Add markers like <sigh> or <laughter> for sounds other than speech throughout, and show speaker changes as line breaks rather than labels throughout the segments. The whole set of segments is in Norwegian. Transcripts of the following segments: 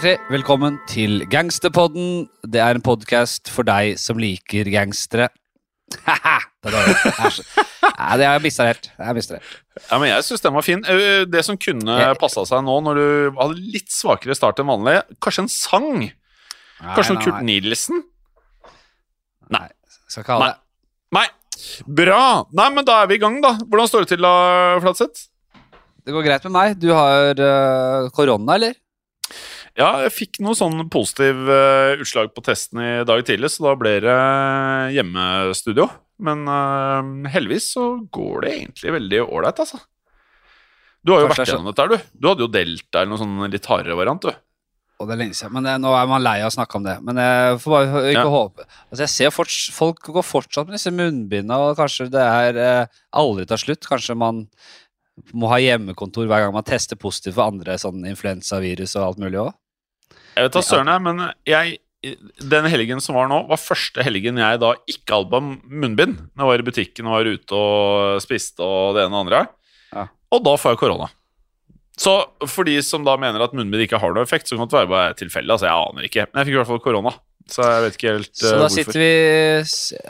Hjertelig velkommen til Gangsterpodden. Det er en podkast for deg som liker gangstere. Ha-ha! Det er. Er helt.
Ja, men Jeg syns den var fin. Eh, Det som kunne passa seg nå, når du hadde litt svakere start enn vanlig, kanskje en sang? Kanskje noe Kurt
nei,
Nielsen?
Nei. Skal ikke ha det.
Nei. Bra! Nei, men da er vi i gang, da. Hvordan står det til da, Flatseth?
Det går greit med meg. Du har øh, korona, eller?
Ja, jeg fikk noe sånn positiv eh, utslag på testen i dag tidlig, så da ble det hjemmestudio. Men uh, heldigvis så går det egentlig veldig ålreit, altså. Du har jo
Kanskje
vært gjennom dette, du. Du hadde jo delta eller noe sånn litt hardere variant, du.
Og det er lenge siden, men det, nå er man lei av å snakke om det. Men jeg får bare ikke
Ja.
håpe Altså Jeg ser forts, Folk går fortsatt med disse munnbindene, og kanskje det er eh, aldri tar slutt. Kanskje man må ha hjemmekontor hver gang man tester positivt for andre sånn influensavirus og alt mulig òg.
Jeg vet da søren, jeg, men jeg, den helgen som var nå, var første helgen jeg da ikke hadde munnbind. Jeg var i butikken og var ute og spiste og det ene og det andre.
Ja.
Og da får jeg korona. Så for de som da mener at munnbind ikke har noe effekt, så kan det være bare tilfeldig. Altså, jeg aner ikke. Men jeg fikk i hvert fall korona. Så jeg vet ikke helt
Så
eh,
da
hvorfor.
sitter vi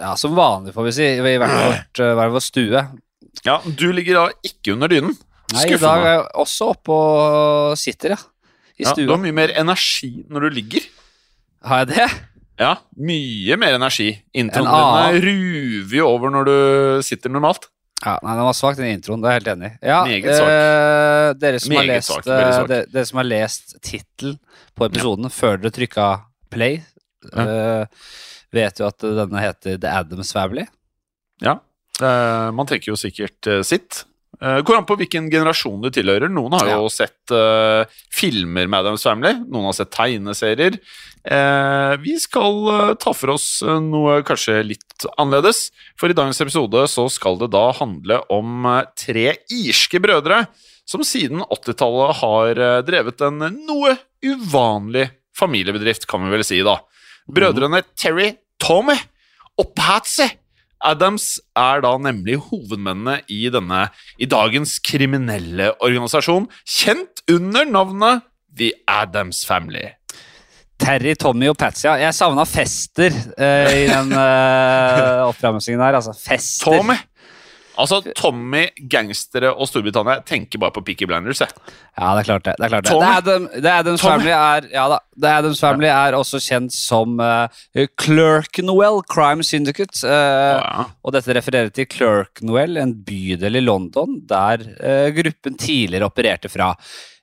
ja, som vanlig, får vi si, i hvert vårt, eh, hver vår stue.
Ja, Du ligger da ikke under dynen.
Nei, i dag er jeg også oppe og sitter, ja. I
Ja, du har mye mer energi når du ligger.
Har jeg det?
Ja, mye mer energi. Introen
En
din ruver jo over når du sitter normalt.
Ja, nei, Den var svak, den introen. Det er jeg helt enig i. Ja, eh, dere som har lest, eh, dere, dere som har lest tittelen på episoden før dere trykka play, eh, vet jo at denne heter The Addams Family.
Ja, eh, man tenker jo sikkert eh, sitt. Uh, går an på hvilken generasjon du tilhører. Noen har jo sett uh, filmer med Adams Family, noen har sett tegneserier. Uh, vi skal ta for oss noe kanskje litt annerledes, for i dagens episode så skal det da handle om tre irske brødre som siden 80-tallet har drevet en noe uvanlig familiebedrift, kan vi vel si, da. Brødrene Terry, Tommy og Patsy Adams er da nemlig hovedmennene i denne i dagens kriminelle organisasjon, kjent under navnet The Adams Family.
Terry, Tommy og Patsy. Ja. Jeg savna Fester eh, i den uh, <laughs> oppramsingen her. Altså, Fester.
Tommy! Altså, Tommy, gangstere og Storbritannia tenker bare på Peaky Blinders, jeg.
Ja, det er klart det. det, er klart det.
Tommy.
The, Adam, The Adams
Tommy.
Family er ja da, The Adams Family er også kjent som uh, Clerkenwell Crime Syndicate. eh,
Ja.
Og dette refererer til Clerkenwell, en bydel i London der uh, gruppen tidligere opererte fra.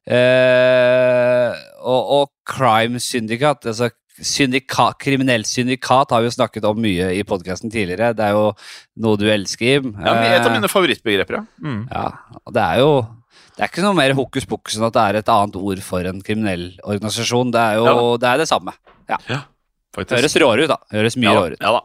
Uh, og, og Crime Syndicate, altså syndika, kriminelt syndikat, har vi snakket om mye i podkasten tidligere. Det er jo noe du elsker, Jim.
Ja, Et av
Eh,
mine favorittbegreper, ja. Mm.
ja, og det er jo det er ikke noe mer hokus pokus enn at det er et annet ord for en kriminell organisasjon. Det er jo
Ja
det, er det samme.
Faktisk.
Høres råere ut, da. Høres mye
ja,
råere ut.
ja da.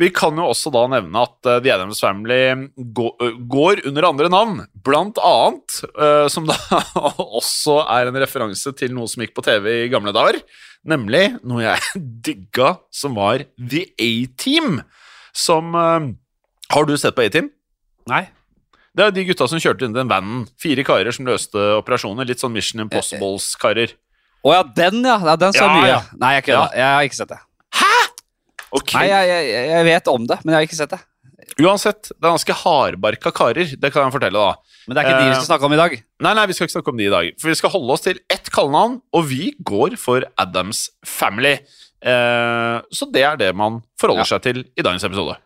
Vi kan jo også da nevne at eh, The Adams Family ø, går under andre navn, blant annet, eh, som da <laughs> også er en referanse til noe som gikk på TV i gamle dager, nemlig noe jeg <laughs> digga, som var The A-Team, som eh, Har du sett på A-Team?
Nei.
Det er de gutta som kjørte inn den vanen. Fire karer som løste operasjoner. Litt sånn Mission Impossibles-karer.
Å ja, den, ja. ja den så
Ja,
mye.
ja.
Nei, jeg kødda. Jeg har ikke sett det.
Ok.
Nei, jeg, jeg, vet om det, men jeg har ikke sett det.
Uansett, det er ganske hardbarka karer, det kan jeg fortelle, da.
Men det er ikke de vi
Eh,
skal snakke om i dag.
Nei, nei, vi skal ikke snakke om de i dag. For vi skal holde oss til ett kallenavn, og vi går for Adams Family. Eh, så det er det man forholder
Ja.
seg til i dagens episode.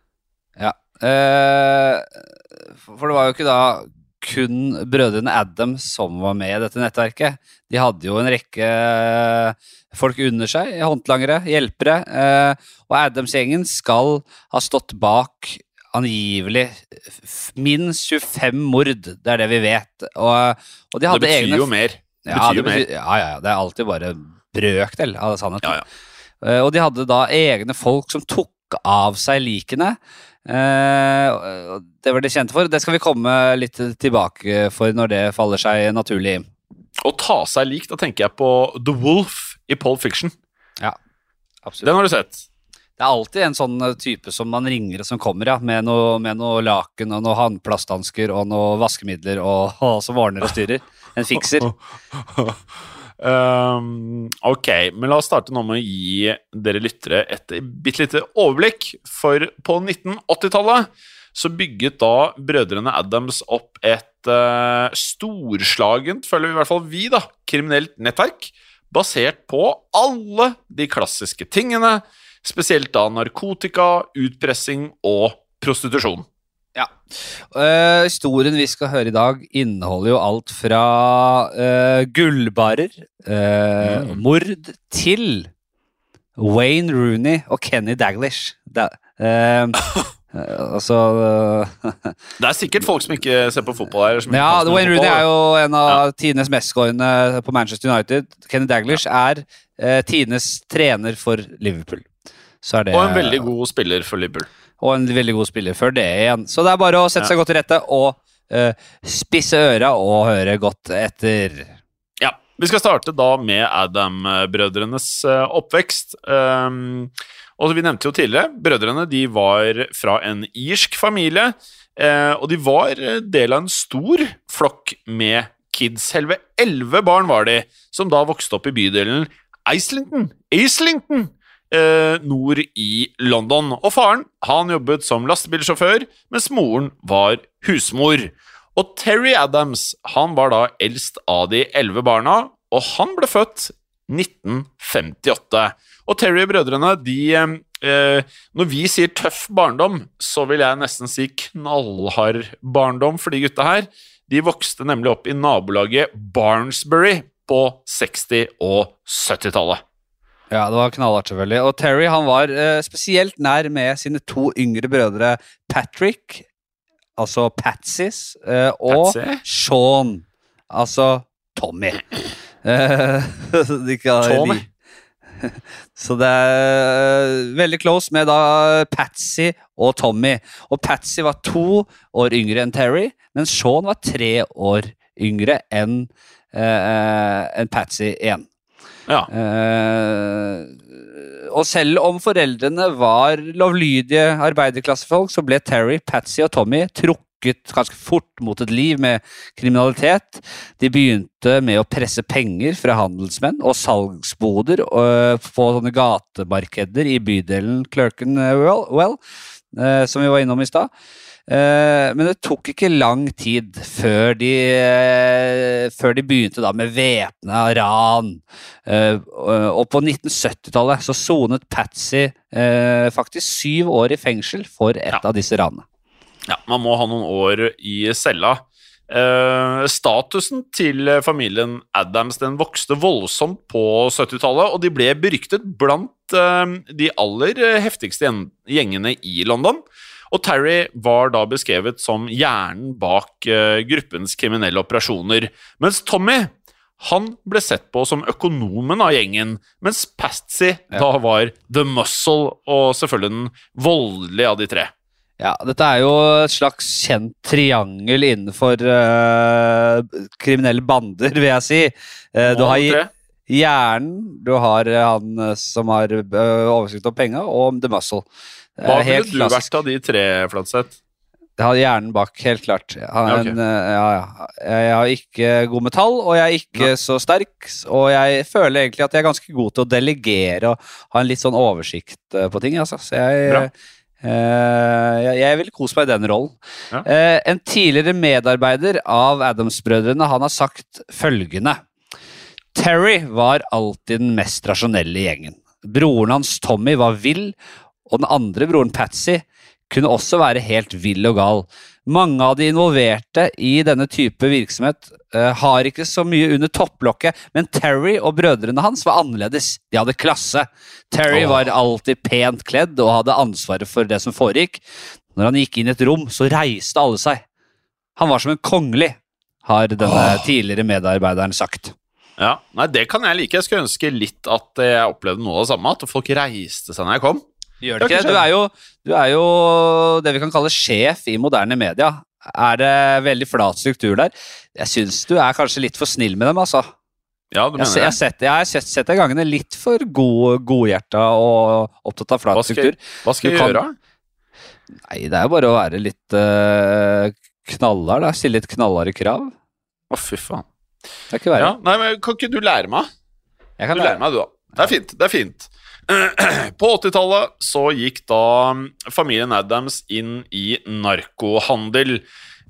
Ja. Eh, for det var jo ikke da kun brødrene Adam som var med i dette nettverket. De hadde jo en rekke folk under seg, håndlangere, hjelpere. Eh, og Adams-gjengen skal ha stått bak angivelig minst 25 mord. Det er det vi vet. Og, og de
Det betyr
egne
jo mer. Det
ja,
betyr
det
jo mer.
betyr, ja, ja, ja, det er alltid bare brøkdel av sannheten.
Ja, ja.
Eh, Og de hadde da egne folk som tok av seg likene. Eh, det var de kjente for. Det skal vi komme litt tilbake for når det faller seg naturlig.
Å ta seg lik, da tenker jeg på The Wolf i Pole Fiction.
Ja, Absolutt.
Den har du sett.
Det er alltid en sånn eh, type som man ringer og som kommer, ja, med noe, med noe laken og noe håndplasthansker og noe vaskemidler og, <laughs> og som ordner og styrer. En fikser. <laughs>
Um, ok, men la oss starte nå med å gi dere lyttere et bitte lite overblikk. For på 1980-tallet så bygget da brødrene Adams opp et uh, storslagent, føler vi i hvert fall vi, da, kriminelt nettverk. Basert på alle de klassiske tingene, spesielt da narkotika, utpressing og prostitusjon.
Ja. Eh, historien vi skal høre i dag, inneholder jo alt fra uh, gullbarer, eh, mord, til Wayne Rooney og Kenny Daglish. <laughs> Eh, altså <laughs>
Det er sikkert folk som ikke ser på fotball her.
Ja, Wayne Rooney er jo en av tidenes mestskårende på Manchester United. Kenny Daglish er eh, tidenes trener for Liverpool. Så er det,
Og en veldig god spiller for Liverpool.
Og en veldig god spiller før det igjen. Så det er bare å sette seg godt til rette og uh, spisse øra og høre godt etter.
Ja, Vi skal starte da med Adam-brødrenes eh, oppvekst. Um, og Vi nevnte jo tidligere brødrene de var fra en irsk familie. eh, og de var del av en stor flokk med kids. Helve elleve barn var de, som da vokste opp i bydelen Islington. Islington eh, nord i London. Og faren han jobbet som lastebilsjåfør, mens moren var husmor. Og Terry Adams han var da eldst av de elleve barna, og han ble født 1958. Og Terry og brødrene de eh, Når vi sier tøff barndom, så vil jeg nesten si knallhard barndom for de gutta her. De vokste nemlig opp i nabolaget Barnsbury på 60- og 70-tallet.
Ja, det var knallhardt, selvfølgelig. Og Terry han var eh, spesielt nær med sine to yngre brødre Patrick, altså Patsis, eh, og
Patsy?
Sean, altså Tommy. Eh, <laughs> de kan-
Tommy. <laughs>
Så det er veldig close med da Patsy og Tommy. Og Patsy var to år yngre enn Terry, mens Sean var tre år yngre enn eh, enn Patsy igjen.
Ja.
Eh, og selv om foreldrene var lovlydige arbeiderklassefolk, så ble Terry, Patsy og Tommy trukket ganske fort mot et liv med kriminalitet. De begynte med å presse penger fra handelsmenn og salgsboder og på sånne gatemarkeder i bydelen Clerkenwell, well, eh, som vi var innom i stad. Eh, men det tok ikke lang tid før de, eh, før de begynte med væpna ran. Eh, og på 1970-tallet så sonet Patsy faktisk syv år i fengsel for et
Ja.
av disse ranene.
Ja, man må ha noen år i cella. Statusen til familien Adams den vokste voldsomt på 70-tallet, og de ble beryktet blant de aller heftigste gjengene i London. Og Terry var da beskrevet som hjernen bak eh, gruppens kriminelle operasjoner, mens Tommy han ble sett på som økonomen av gjengen, mens Patsy da var the muscle og selvfølgelig den voldelige av de tre.
Ja, dette er jo et slags kjent triangel innenfor uh, kriminelle bander, vil jeg si. Uh, du har hjernen, du har han som har oversikt over penga, og The Muscle. Er
Hva ville du
klassisk.
vært av de tre, Flatseth?
Jeg har hjernen bak, helt klart. Jeg har, en, eh, ja, ja. jeg har ikke god metall, og jeg er ikke
ja.
så sterk. Og jeg føler egentlig at jeg er ganske god til å delegere og ha en litt sånn oversikt eh, på ting. Altså. Så jeg, eh, jeg, jeg vil kose meg i den rollen. Eh, en tidligere medarbeider av Adams-brødrene han har sagt følgende. Terry var alltid den mest rasjonelle i gjengen. Broren hans Tommy var vill, og den andre broren Patsy kunne også være helt vill og gal. Mange av de involverte i denne type virksomhet uh, har ikke så mye under topplokket, men Terry og brødrene hans var annerledes. De hadde klasse. Terry
oh.
var alltid pent kledd og hadde ansvaret for det som foregikk. Når han gikk inn i et rom, så reiste alle seg. Han var som en kongelig, har denne tidligere medarbeideren sagt.
Ja, nei, Det kan jeg like. Jeg skulle ønske litt at jeg opplevde noe av det samme. At folk reiste seg når jeg kom.
Gjør
det
ikke det? Du er, jo, du er jo det vi kan kalle sjef i moderne media. Er det veldig flat struktur der? Jeg syns du er kanskje litt for snill med dem, altså.
Ja, du mener
se- jeg, har sett, jeg har sett, sett deg gangene litt for god, godhjerta og opptatt av flat
Hva skal,
struktur.
hva skal
Du
jeg
kan-
gjøre?
Nei, det er jo bare å være litt uh, knallhard, da. Stille litt knallharde krav.
Å, fy faen.
Det er ikke verre.
Ja, nei, men Kan ikke du lære meg?
Jeg kan
Du lærer meg, du, da. Det er fint. det er fint. <clears throat> På 80-tallet så gikk da familien Adams inn i narkohandel.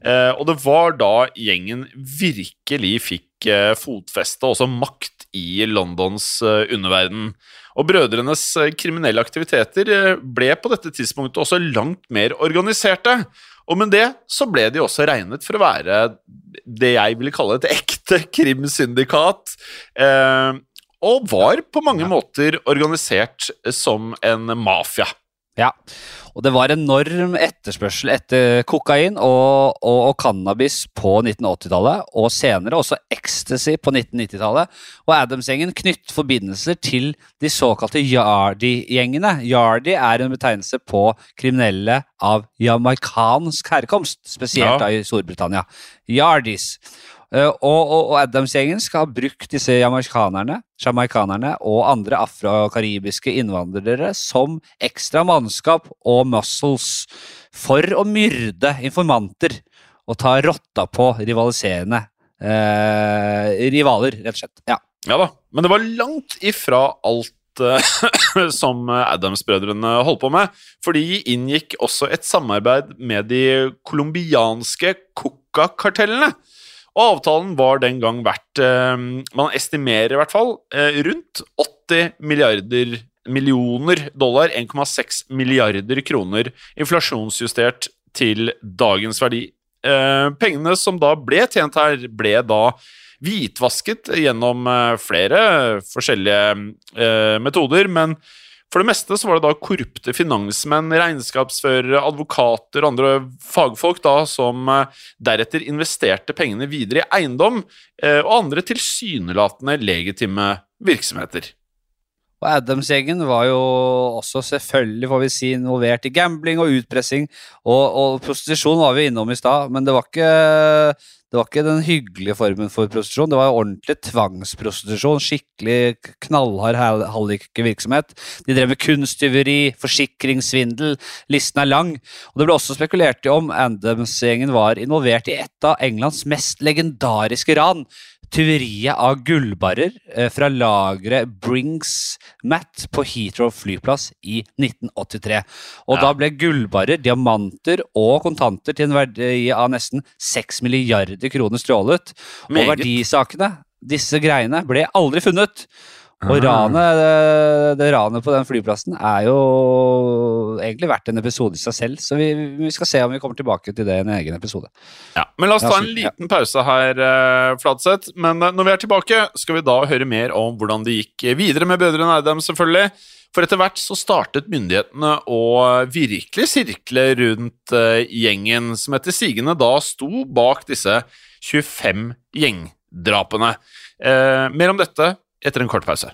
Eh, og det var da gjengen virkelig fikk eh, fotfeste også makt i Londons eh, underverden. Og brødrenes kriminelle aktiviteter ble på dette tidspunktet også langt mer organiserte. Og med det så ble de også regnet for å være det jeg ville kalle et ekte krimsyndikat. Og var på mange måter organisert som en mafia.
Ja, og det var enorm etterspørsel etter kokain og, og, og cannabis på 1980-tallet, og senere også ecstasy på 1990-tallet. Og Adams-gjengen knyttet forbindelser til de såkalte Yardi-gjengene. Yardi er en betegnelse på kriminelle av jamaicansk herkomst, spesielt
Ja.
da i Storbritannia. Yardis. Eh, og, og, og Adams-gjengen skal ha brukt disse jamaicanerne, og andre afro-karibiske innvandrere som ekstra mannskap og muscles for å myrde informanter og ta rotta på rivaliserende eh, rivaler, rett og slett. Ja.
Ja da, men det var langt ifra alt eh, <coughs> som Adams-brødrene holdt på med, for de inngikk også et samarbeid med de colombianske coca-kartellene. Og avtalen var den gang verdt eh, Man estimerer i hvert fall eh, rundt 80 milliarder millioner dollar, 1,6 milliarder kroner, inflasjonsjustert til dagens verdi. Eh, pengene som da ble tjent her, ble da hvitvasket gjennom flere forskjellige metoder, men for det meste så var det da korrupte finansmenn, regnskapsførere, advokater og andre fagfolk da som eh, deretter investerte pengene videre i eiendom eh, og andre tilsynelatende legitime virksomheter.
Og Adams-gjengen var jo også selvfølgelig får vi si, involvert i gambling og utpressing, og, og prostitusjon var vi innom i stad, men det var, ikke, det var ikke den hyggelige formen for prostitusjon, det var ordentlig tvangsprostitusjon, skikkelig knallhard hal- hallikvirksomhet. De drev med kunsttyveri, forsikringssvindel, listen er lang, og det ble også spekulert i om Adams-gjengen var involvert i et av Englands mest legendariske ran, tyveriet av gullbarrer eh, fra lageret Brings Matt på Heathrow flyplass i 1983. Og
Ja.
da ble gullbarrer, diamanter og kontanter til en verdi av nesten 6 milliarder kroner stjålet. Og verdisakene, disse greiene, ble aldri funnet. Og
Ah.
ranet, det, det ranet på den flyplassen er jo egentlig verdt en episode i seg selv, så vi, vi skal se om vi kommer tilbake til det i en egen episode.
Ja, men la oss ta en liten pause her, eh, Fladseth. Men eh, når vi er tilbake, skal vi da høre mer om hvordan det gikk videre med Bødre Nærdem selvfølgelig. For etter hvert så startet myndighetene å virkelig sirkle rundt eh, gjengen, som etter sigende da sto bak disse 25 gjengdrapene. Eh, mer om dette etter en kort pause.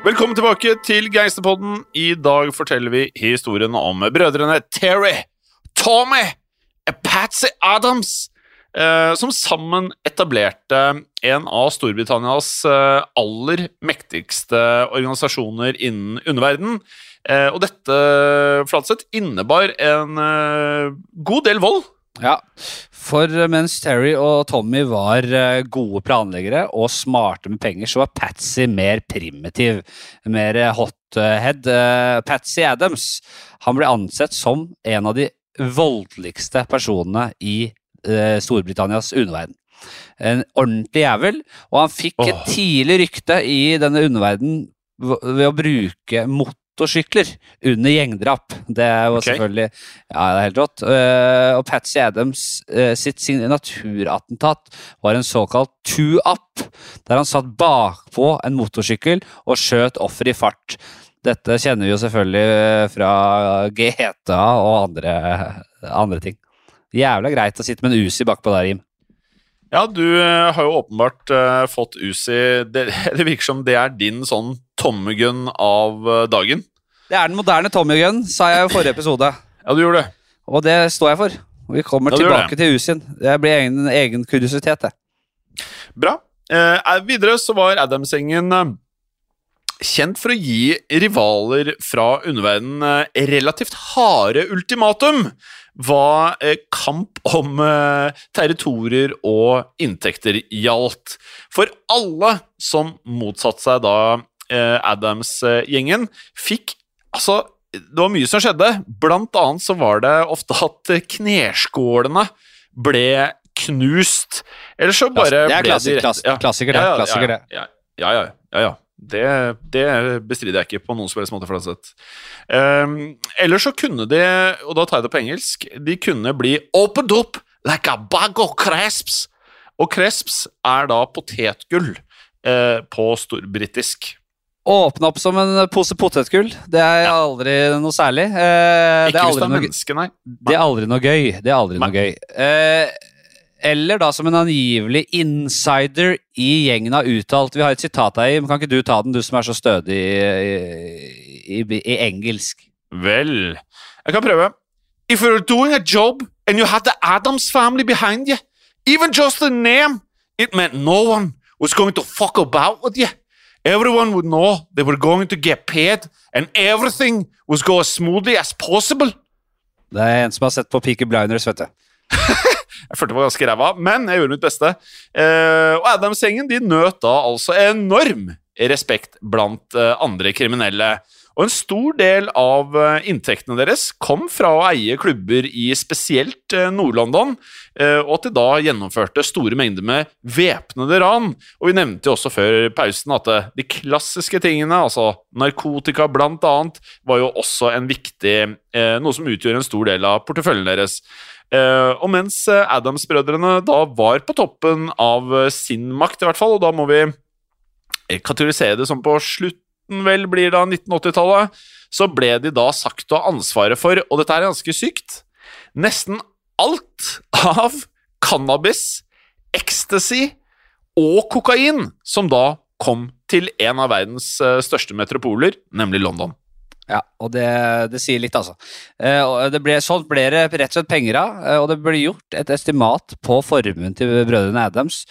Velkommen tilbake til Gangsterpodden. I dag forteller vi historien om brødrene Terry, Tommy og Patsy Adams, eh, som sammen etablerte en av Storbritannias eh, aller mektigste organisasjoner innen underverden. Eh, og dette Flatseth, innebar en god del vold.
Ja, for mens Terry og Tommy var eh, gode planleggere og smarte med penger, så var Patsy mer primitiv, mer eh, hothead. Eh, Patsy Adams han ble ansett som en av de voldeligste personene i eh, Storbritannias underverden. En ordentlig jævel, og han fikk et tidlig rykte i denne underverden ved å bruke motorsykler under gjengdrap. Det er jo
okay.
selvfølgelig Ja, det er helt rått. Eh, og Patsy Adams eh, sitt signaturattentat var en såkalt two-up, der han satt bakpå en motorsykkel og skjøt offer i fart. Dette kjenner vi jo selvfølgelig eh, fra GTA og andre, andre ting. Jævla greit å sitte med en Uzi bakpå der, Jim.
Ja, du har jo åpenbart fått Uzi det, <laughs> det virker som det er din sånn tommegunn av dagen.
Det er den moderne Tommy Gun, sa jeg i forrige episode.
Ja, du gjorde det.
Og det står jeg for. Vi kommer
Ja,
tilbake til Usin. Det blir egen, egen kuriositet, det.
Bra. Eh, videre så var Adams-gjengen eh, kjent for å gi rivaler fra underverdenen eh, relativt harde ultimatum hva eh, kamp om territorier og inntekter gjaldt. For alle som motsatte seg da Adams-gjengen, fikk altså det var mye som skjedde. Blant annet så var det ofte at kneskålene ble knust. Eller så bare
Det er
ble
det.
de
klassiker, det. Klassiker, det.
Ja, ja, ja. ja, ja. Det, det bestrider jeg ikke på noen som helst måte. det sett. Um, eller så kunne de, og da tar jeg det på engelsk, de kunne bli opened up like a bag of crisps. Og crisps er da potetgull uh, på storbritisk.
Åpne opp som en pose potetgull. Det er aldri noe særlig. Eh, det,
Ikke hvis det er menneske, nei.
det er aldri noe gøy. Det er aldri noe gøy. Eh, eller da som en angivelig insider i gjengen har uttalt Vi har et sitat her, men kan ikke du ta den, du som er så stødig i, i, i, i engelsk?
Vel, jeg kan prøve. If you're doing a job and you had the Adams family behind you, even just the name, it meant no one was going to fuck about with you. Everyone would know they were going to get paid and everything was go as smoothly as possible.
Det er en som har sett på Peaky Blinders, vet du. <laughs>
Jeg følte var ganske ræva, men jeg gjorde mitt beste. Uh, og Adams-gjengen de nøt da altså enorm respekt blant uh, andre kriminelle. Og en stor del av eh, inntektene deres kom fra å eie klubber i spesielt eh, Nord-London, eh, og at de da gjennomførte store mengder med væpnede ran. Og vi nevnte jo også før pausen at de klassiske tingene, altså narkotika blant annet, var jo også en viktig Noe som utgjør en stor del av porteføljen deres. Og mens Adams-brødrene da var på toppen av sin makt, i hvert fall, og da må vi kategorisere det som på slutten vel blir da 1980-tallet, så ble de da sagt å ha ansvaret for, og dette er ganske sykt, nesten alt av cannabis, ecstasy og kokain som da kom til en av verdens eh, største metropoler, nemlig London.
Ja, og det, det sier litt, altså. Eh, det ble, ble det rett og slett penger av, eh, og det ble gjort et estimat på formuen til brødrene Adams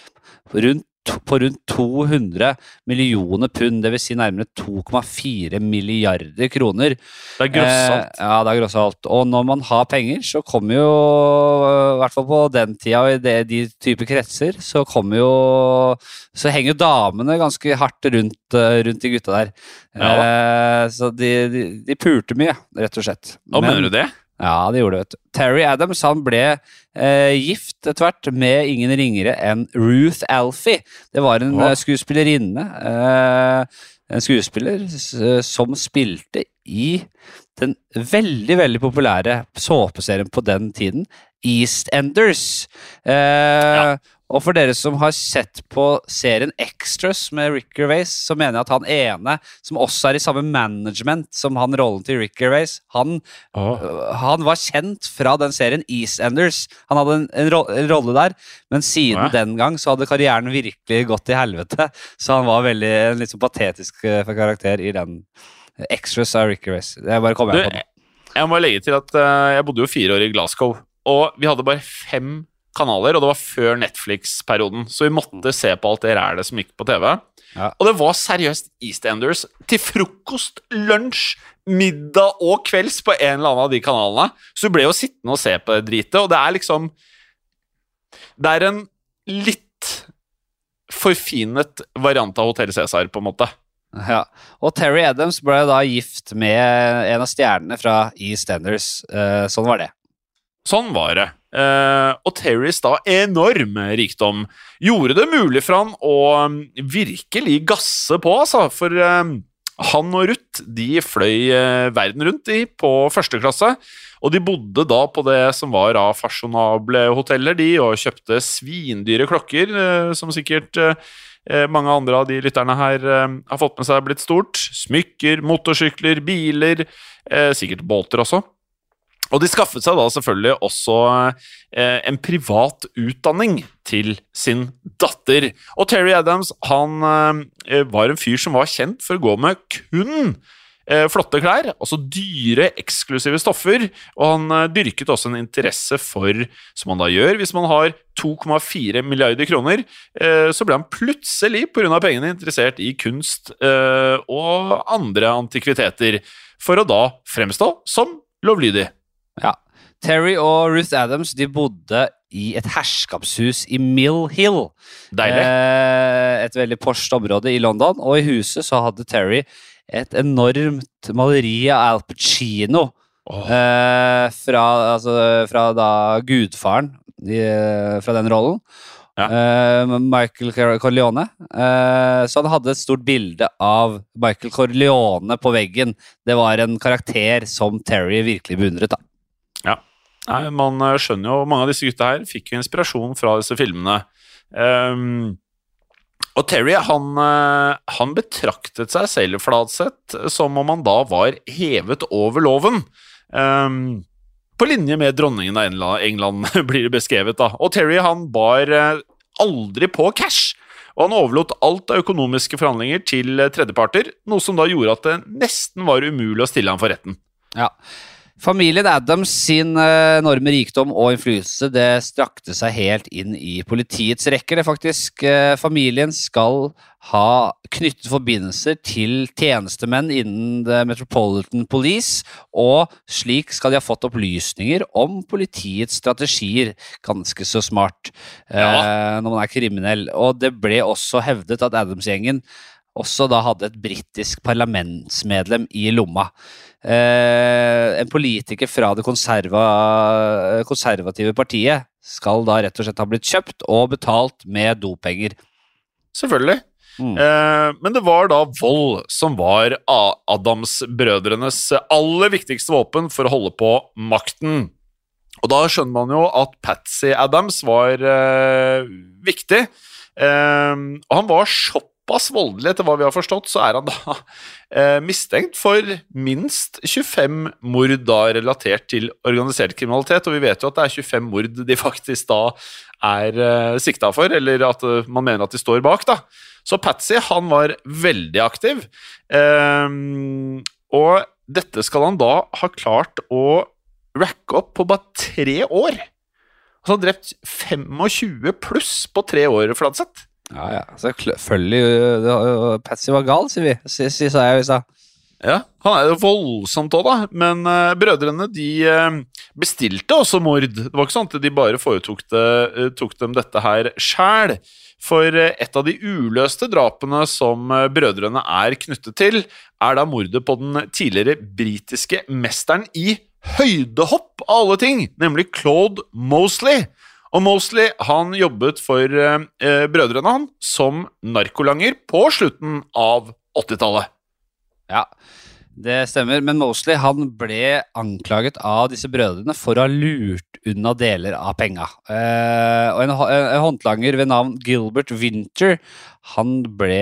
rundt, på rundt 200 millioner pund, dvs. Si nærmere 2,4 milliarder kroner.
Det er grossalt.
Eh, ja, det er grossalt. Og når man har penger, så kommer jo, eh, i hvert fall på den tida og i det, de typer kretser, så kommer jo Så henger jo damene ganske hardt rundt, eh, rundt de gutta der.
Ja
Eh, så de, de, de pulte mye, rett og slett.
Nå
Men-
mener du det?
Ja, det gjorde det, vet du. Terry Adams han ble eh, gift etter hvert med ingen ringere enn Ruth Alfie. Det var en eh, skuespillerinne. Eh, en skuespiller som spilte i den veldig, veldig populære såpeserien på den tiden, EastEnders. Eh, Og for dere som har sett på serien Extras med Rick Gervais, så mener jeg at han ene, som også er i samme management som han rollen til Rick Gervais, han, oh. han var kjent fra den serien EastEnders. Han hadde en, en, ro en rolle der, men siden
oh.
den gang så hadde karrieren virkelig gått til helvete. <laughs> Så han var veldig en litt sånn patetisk øh, karakter i den Extras av Rick Gervais. Jeg bare kommer
Du,
på det.
jeg må legge til at uh, jeg bodde jo fire år i Glasgow, og vi hadde bare fem kanaler, og det var før Netflix-perioden, så vi måtte se på alt det rælet som gikk på TV.
Ja.
Og det var seriøst EastEnders til frokost, lunsj, middag og kvelds på en eller annen av de kanalene. Så du ble jo sittende og se på det dritet, og det er liksom Det er en litt forfinet variant av Hotell Cæsar, på en måte.
Ja. Og Terry Adams ble da gift med en av stjernene fra EastEnders. Eh, sånn var det.
Sånn var det. Eh, og Terrys da enorme rikdom gjorde det mulig for han å um, virkelig gasse på, altså. For um, han og Ruth de fløy uh, verden rundt i på første klasse. Og de bodde da på det som var av fasjonable hoteller, de, og kjøpte svindyre klokker, uh, som sikkert mange andre av de lytterne her har fått med seg blitt stort. Smykker, motorsykler, biler, sikkert båter også. Og de skaffet seg da selvfølgelig også eh, en privat utdanning til sin datter. Og Terry Adams han eh, var en fyr som var kjent for å gå med kun eh, flotte klær, altså dyre, eksklusive stoffer. Og han eh, dyrket også en interesse for, som han da gjør hvis man har 2,4 milliarder kroner, eh, så ble han plutselig, pga. pengene, interessert i kunst eh, og andre antikviteter, for å da fremstå som lovlydig.
Ja. Terry og Ruth Adams de bodde i et herskapshus i Mill Hill.
Deilig.
Eh, et veldig porscht område i London. Og i huset så hadde Terry et enormt maleri av Al Pacino. Eh, fra, altså, fra da gudfaren i, fra den rollen.
Ja.
Eh, Michael Corleone. Eh, så han hadde et stort bilde av Michael Corleone på veggen. Det var en karakter som Terry virkelig beundret. da.
Nei, Man eh, skjønner jo Mange av disse gutta her fikk jo inspirasjon fra disse filmene. Um, og Terry han, eh, han betraktet seg selv Fladseth som om han da var hevet over loven. Um, på linje med dronningen av England, <laughs> blir det beskrevet. da. Og Terry han bar eh, aldri på cash. Og han overlot alt av økonomiske forhandlinger til tredjeparter, noe som da gjorde at det nesten var umulig å stille ham for retten.
Ja. Familien Adams sin eh, enorme rikdom og innflytelse det strakte seg helt inn i politiets rekker. Det faktisk. Eh, Familien skal ha knyttet forbindelser til tjenestemenn innen The Metropolitan Police, og slik skal de ha fått opplysninger om politiets strategier. Ganske så smart eh, når man er kriminell. Og det ble også hevdet at Adams-gjengen også da hadde et britisk parlamentsmedlem i lomma. Eh, en politiker fra det konserva, konservative partiet skal da rett og slett ha blitt kjøpt og betalt med dopenger.
Selvfølgelig.
Mm.
Eh, men det var da vold som var Adams-brødrenes aller viktigste våpen for å holde på makten. Og da skjønner man jo at Patsy Adams var eh, viktig. Eh, og han var såpass voldelig, etter hva vi har forstått, så er han da <laughs> eh, mistenkt for minst 25 mord da relatert til organisert kriminalitet. Og vi vet jo at det er 25 mord de faktisk da er eh, sikta for, eller at eh, man mener at de står bak, da. Så Patsy han var veldig aktiv. Eh, og dette skal han da ha klart å racke opp på bare tre år. Altså han har drept 25 pluss på tre år, Fladseth.
Ja, ja. Selvfølgelig Patsy var gal, sier vi. Si- Sa jeg i stad.
Ja, Han er jo voldsomt òg, da. Men uh, brødrene de uh, bestilte også mord. Det var ikke sånn at de bare foretok det, uh, tok dem dette her sjæl. For et av de uløste drapene som brødrene er knyttet til, er da mordet på den tidligere britiske mesteren i høydehopp, av alle ting, nemlig Claude Mosley. Og Mosley han jobbet for eh, eh, brødrene han som narkolanger på slutten av 80-tallet.
Ja. Det stemmer, men Mosley han ble anklaget av disse brødrene for å ha lurt unna deler av penga. Eh, og en, hå- en håndlanger ved navn Gilbert Winter han ble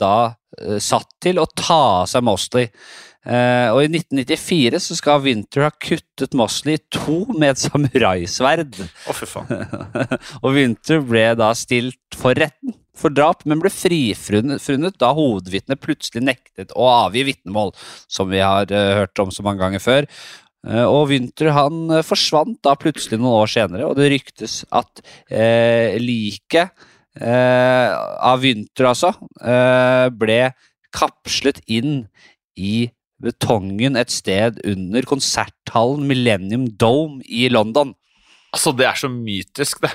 da eh, satt til å ta av seg Mosley. Eh, og i 1994 så skal Winter ha kuttet Mosley i to med et samuraisverd.
Å, fy faen. <laughs>
og Winter ble da stilt for retten for drap, men ble frifunnet da hovedvitnet plutselig nektet å avgi vitnemål, som vi har uh, hørt om så mange ganger før. Uh, og Winter han forsvant da plutselig noen år senere, og det ryktes at uh, liket av Winter, altså, ble kapslet inn i betongen et sted under konserthallen Millennium Dome i London.
Altså, det er så mytisk, det.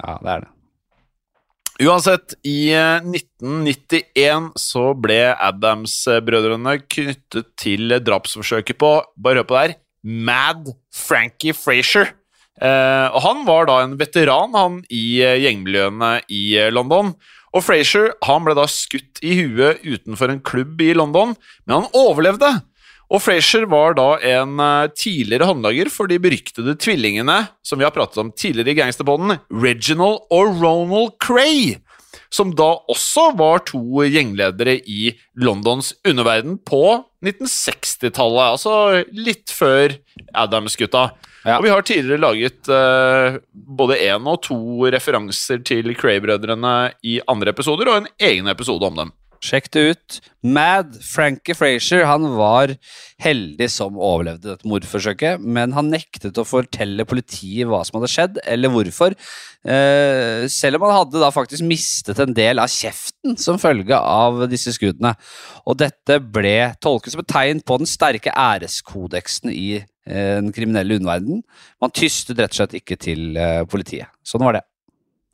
Ja, det er det.
Uansett, i eh, 1991 så ble Adams-brødrene knyttet til drapsforsøket på, bare hør på det her, Mad Frankie Frazier. Eh, og han var da en veteran han i eh, gjengmiljøene i eh, London. Og Frazier han ble da skutt i huet utenfor en klubb i London, men han overlevde. Og Frazier var da en eh, tidligere håndlager for de beryktede tvillingene som vi har pratet om tidligere i Gangsterpodden, Reginald og Ronald Cray, som da også var to gjengledere i Londons underverden på 1960-tallet, altså litt før Adams-gutta.
Ja.
Og vi har tidligere laget uh, både én og to referanser til Cray-brødrene i andre episoder, og en egen episode om dem.
Sjekk det ut. Mad Frankie Frazier han var heldig som overlevde dette mordforsøket, men han nektet å fortelle politiet hva som hadde skjedd, eller hvorfor. Eh, selv om han hadde da faktisk mistet en del av kjeften som følge av disse skuddene. Og dette ble tolket som et tegn på den sterke æreskodeksen i eh, den kriminelle underverdenen. Man tystet rett og slett ikke til eh, politiet. Sånn var det.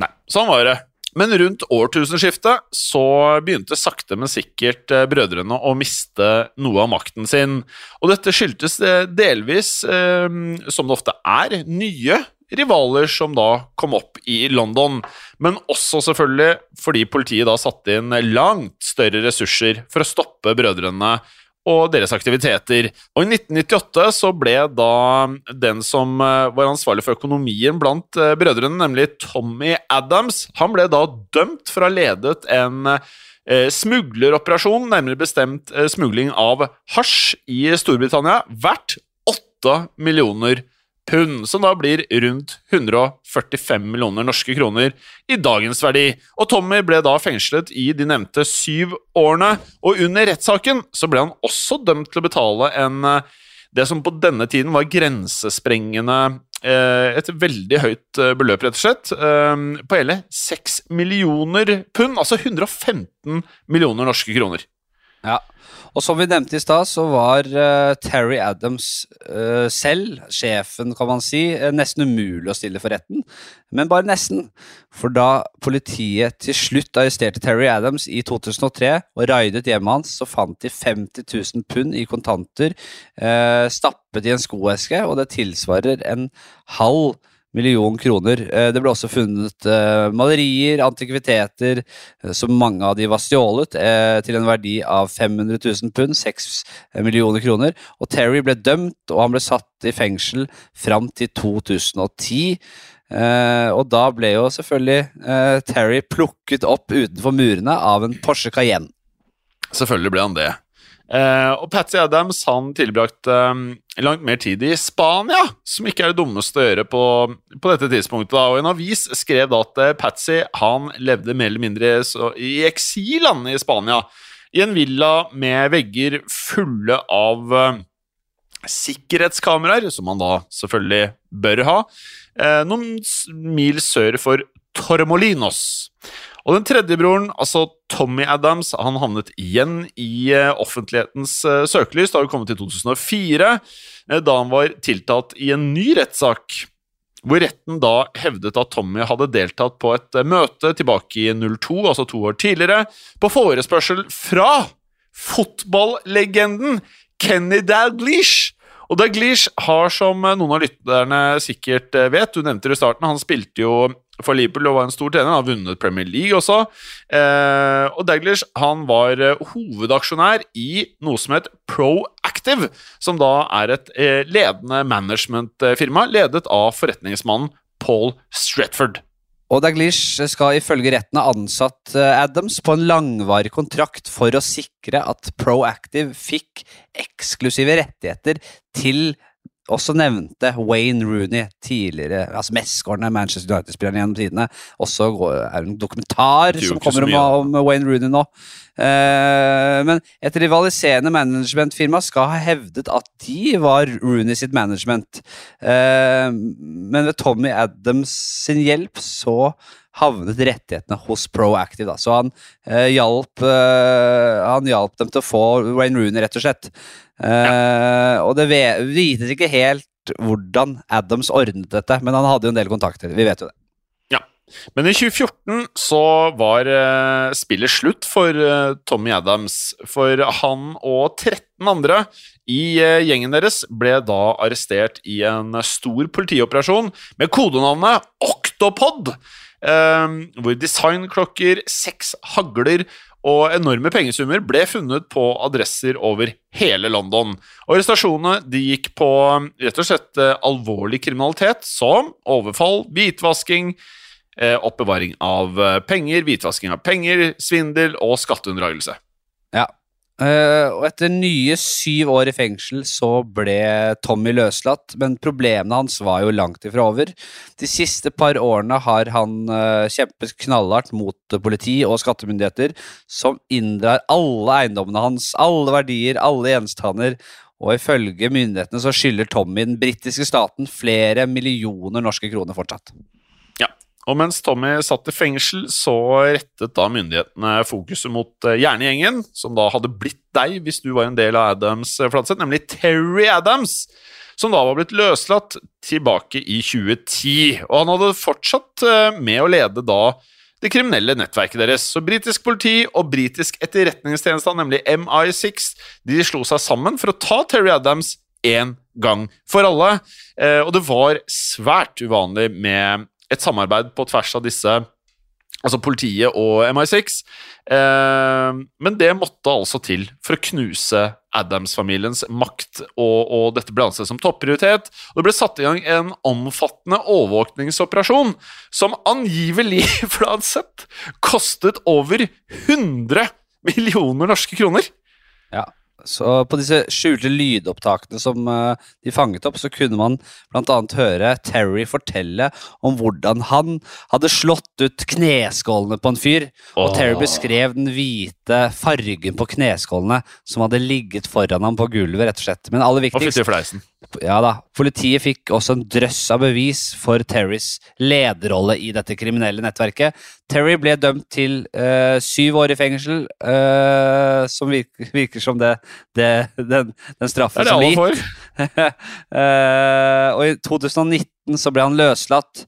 Nei, sånn var det. Men rundt årtusenskiftet så begynte sakte, men sikkert eh, brødrene å miste noe av makten sin. Og dette skyldtes eh, delvis, eh, som det ofte er, nye rivaler som da kom opp i London. Men også selvfølgelig fordi politiet da satte inn langt større ressurser for å stoppe brødrene og deres aktiviteter. Og I 1998 så ble da den som eh, var ansvarlig for økonomien blant eh, brødrene, nemlig Tommy Adams, han ble da dømt for å ha ledet en eh, smugleroperasjon, nærmere bestemt smugling av hasj i Storbritannia, verdt 8 millioner pund, som da blir rundt 145 millioner norske kroner i dagens verdi. Og Tommy ble da fengslet i de nevnte syv årene, og under rettssaken så ble han også dømt til å betale en eh, det som på denne tiden var grensesprengende eh, et veldig høyt eh, beløp, rett og slett, på hele 6 millioner pund, altså 115 millioner norske kroner.
Ja, og som vi nevnte i stad, så var uh, Terry Adams uh, selv, sjefen kan man si, uh, nesten umulig å stille for retten. Men bare nesten. For da politiet til slutt arresterte Terry Adams i 2003 og raidet hjemmet hans, så fant de 50 000 pund i kontanter stappet i en skoeske, og det tilsvarer en halv million kroner. Eh, Det ble også funnet eh, malerier, antikviteter, eh, som mange av de var stjålet, til en verdi av 500 000 pund, 6 millioner kroner. Og Terry ble dømt, og han ble satt i fengsel fram til 2010. Eh, og da ble jo selvfølgelig Terry plukket opp utenfor murene av en Porsche Cayenne.
Selvfølgelig ble han det. Eh, og Patsy Adams han tilbrakte eh, langt mer tid i Spania, som ikke er det dummeste å gjøre på, på dette tidspunktet. Da. Og En avis skrev da at eh, Patsy han levde mer eller mindre så, i eksil i Spania, i en villa med vegger fulle av eh, sikkerhetskameraer, som man da selvfølgelig bør ha, eh, noen mil sør for Tormolinos. Og den tredje broren, altså Tommy Adams, han havnet igjen i eh, offentlighetens eh, søkelys da vi kom til 2004, eh, da han var tiltalt i en ny rettssak, hvor retten da hevdet at Tommy hadde deltatt på et møte tilbake i 02, altså to år tidligere, på forespørsel fra fotballegenden Kenny Dalglish. Og Dalglish har, som noen av lytterne sikkert vet, du nevnte det i starten, han spilte jo for Liverpool og var en stor trener. Han har vunnet Premier League også. Eh, og Daglish var eh, hovedaksjonær i noe som het Proactive, som da er et eh, ledende managementfirma ledet av forretningsmannen Paul Stretford.
Og Daglish skal ifølge retten ha ansatt eh, Adams på en langvarig kontrakt for å sikre at Proactive fikk eksklusive rettigheter til også nevnte Wayne Rooney, tidligere altså mestskårende Manchester United-spilleren gjennom tidene. Også er det en dokumentar som kommer om, om Wayne Rooney nå. Eh, men et rivaliserende managementfirma skal ha hevdet at de var Rooney sitt management. Eh, men ved Tommy Adams sin hjelp så havnet rettighetene hos Proactive. Da. Så han, eh, hjalp, eh, han hjalp dem til å få Wayne Rooney, rett og slett. Eh, og det vites ikke helt hvordan Adams ordnet dette, men han hadde jo en del kontakter. Vi vet jo det.
Men i 2014 så var eh, spillet slutt for eh, Tommy Adams. For han og 13 andre i eh, gjengen deres ble da arrestert i en stor politioperasjon med kodenavnet Octopod. hvor designklokker, seks hagler og enorme pengesummer ble funnet på adresser over hele London. Og Arrestasjonene de gikk på rett og slett alvorlig kriminalitet som overfall, hvitvasking, oppbevaring av eh, penger, hvitvasking av penger, svindel og skatteunndragelse.
Ja. Eh, og etter nye syv år i fengsel så ble Tommy løslatt, men problemene hans var jo langt ifra over. De siste par årene har han eh, kjempet knallhardt mot eh, politi og skattemyndigheter, som inndrar alle eiendommene hans, alle verdier, alle gjenstander. Og ifølge myndighetene så skylder Tommy den britiske staten flere millioner norske kroner fortsatt.
Og mens Tommy satt i fengsel, så rettet da myndighetene fokuset mot eh, hjernegjengen, som da hadde blitt deg hvis du var en del av Adams eh, Fladseth, nemlig Terry Adams, som da var blitt løslatt tilbake i 2010. Og han hadde fortsatt eh, med å lede da det kriminelle nettverket deres. Så britisk politi og britisk etterretningstjeneste, nemlig MI6, de slo seg sammen for å ta Terry Adams én gang for alle. Og det var svært uvanlig med et samarbeid på tvers av disse Altså politiet og MI6. Eh, men det måtte altså til for å knuse Adams-familiens makt, og, og dette ble ansett som topprioritet. Og det ble satt i gang en omfattende overvåkningsoperasjon som angivelig, <laughs> Fladseth, kostet over 100 millioner norske kroner.
Ja, så på disse skjulte lydopptakene som eh, de fanget opp, så kunne man annet høre Terry fortelle om hvordan han hadde slått ut kneskålene på en fyr. Og
Åh.
Terry beskrev den hvite fargen på kneskålene som hadde ligget foran ham på gulvet, rett og slett. Men aller viktigst. Ja da, politiet fikk også en drøss av bevis for Terrys lederrolle i dette kriminelle nettverket. Terry ble dømt til eh, syv år i fengsel, eh, som virker, virker som det, det, den, den straffen
det
som
får.
gitt. <laughs> Eh, og i 2019 så ble han løslatt,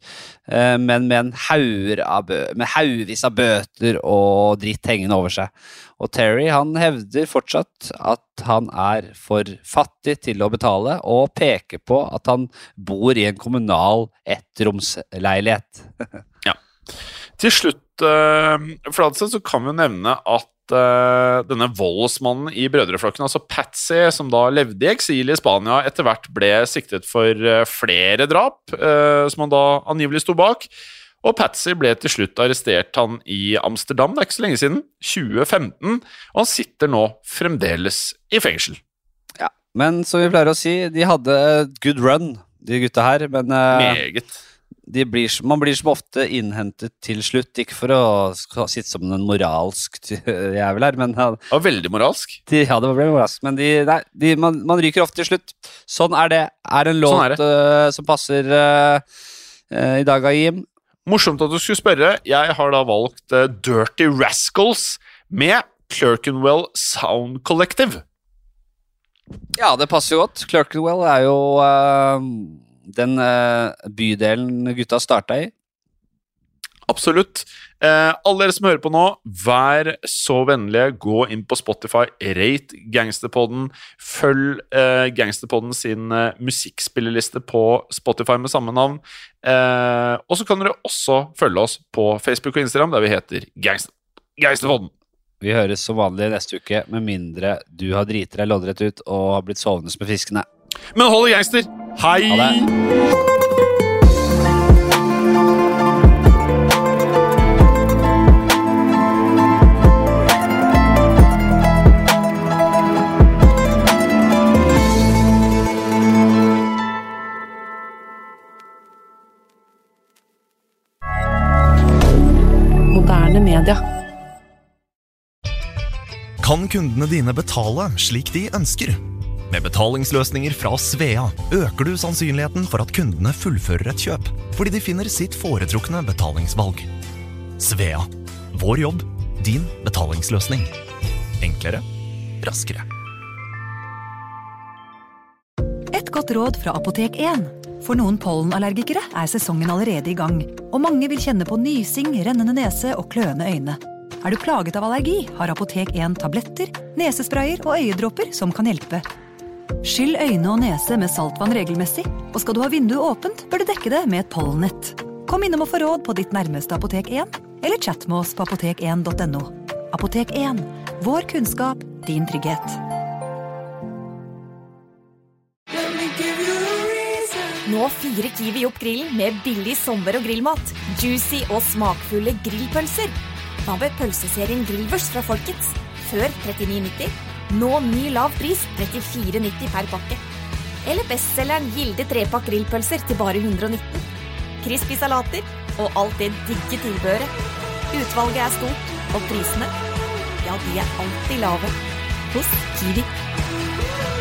eh, men med, en haugevis av bøter og dritt hengende over seg. Og Terry han hevder fortsatt at han er for fattig til å betale, og peker på at han bor i en kommunal ettromsleilighet. <laughs>
Til slutt, uh, Fladseth, så kan vi jo nevne at eh, denne voldsmannen i brødreflokken, altså Patsy, som da levde i eksil i Spania, etter hvert ble siktet for uh, flere drap, uh, som han da angivelig sto bak. Og Patsy ble til slutt arrestert han i Amsterdam, det er ikke så lenge siden, 2015, og han sitter nå fremdeles i fengsel.
Ja. Men som vi pleier å si, de hadde good run, de gutta her. Men
Meget.
De blir, man blir som ofte innhentet til slutt. Ikke for å sitte som en moralsk <laughs> jævel her, men ja,
veldig moralsk.
de, ja, det ble moralsk. Men de, nei, de, man, man ryker ofte til slutt. Sånn er det. Er en låt
Sånn
eh, som passer uh, uh, i dag, Jim?
Morsomt at du skulle spørre. Jeg har da valgt Dirty Rascals med Clerkenwell Sound Collective.
Ja, det passer jo godt. Clerkenwell er jo den eh, bydelen gutta starta i.
Absolutt. Eh, alle dere som hører på nå, vær så vennlige, gå inn på Spotify, rate Gangsterpodden, følg eh, Gangsterpodden sin eh, musikkspillerliste på Spotify med samme navn. Eh, og så kan dere også følge oss på Facebook og Instagram, der vi heter Gangster Gangsterpodden.
Vi høres som vanlig neste uke, med mindre du har driti deg loddrett ut og har blitt sovende med fiskene.
Men hold det gangster! Hei!
Ha det.
Kan kundene dine betale slik de ønsker? Med betalingsløsninger fra Svea øker du sannsynligheten for at kundene fullfører et kjøp, fordi de finner sitt foretrukne betalingsvalg. Svea vår jobb, din betalingsløsning. Enklere, raskere.
Et godt råd fra Apotek 1. For noen pollenallergikere er sesongen allerede i gang, og mange vil kjenne på nysing, rennende nese og kløende øyne. Er du plaget av allergi, har Apotek 1 tabletter, nesesprayer og øyedråper som kan hjelpe. Skyll øyne og nese med saltvann regelmessig, og skal du ha vinduet åpent, bør du dekke det med et pollenett. Kom innom og få råd på ditt nærmeste Apotek 1, eller chat med oss på apotek1.no. Apotek 1 vår kunnskap, din trygghet.
Nå fyrer Kiwi opp grillen med billig sommer- og grillmat. Juicy og smakfulle grillpølser. Hva med pølseserien Grillvers fra Folkets? Før 39,90. Nå ny lav pris 34,90 per pakke. Eller bestselgeren Gilde trepakk grillpølser til bare 119. Crispy salater og alt det digge tilbehøret. Utvalget er stort, og prisene, ja, de er alltid lave. Hos Kiwi.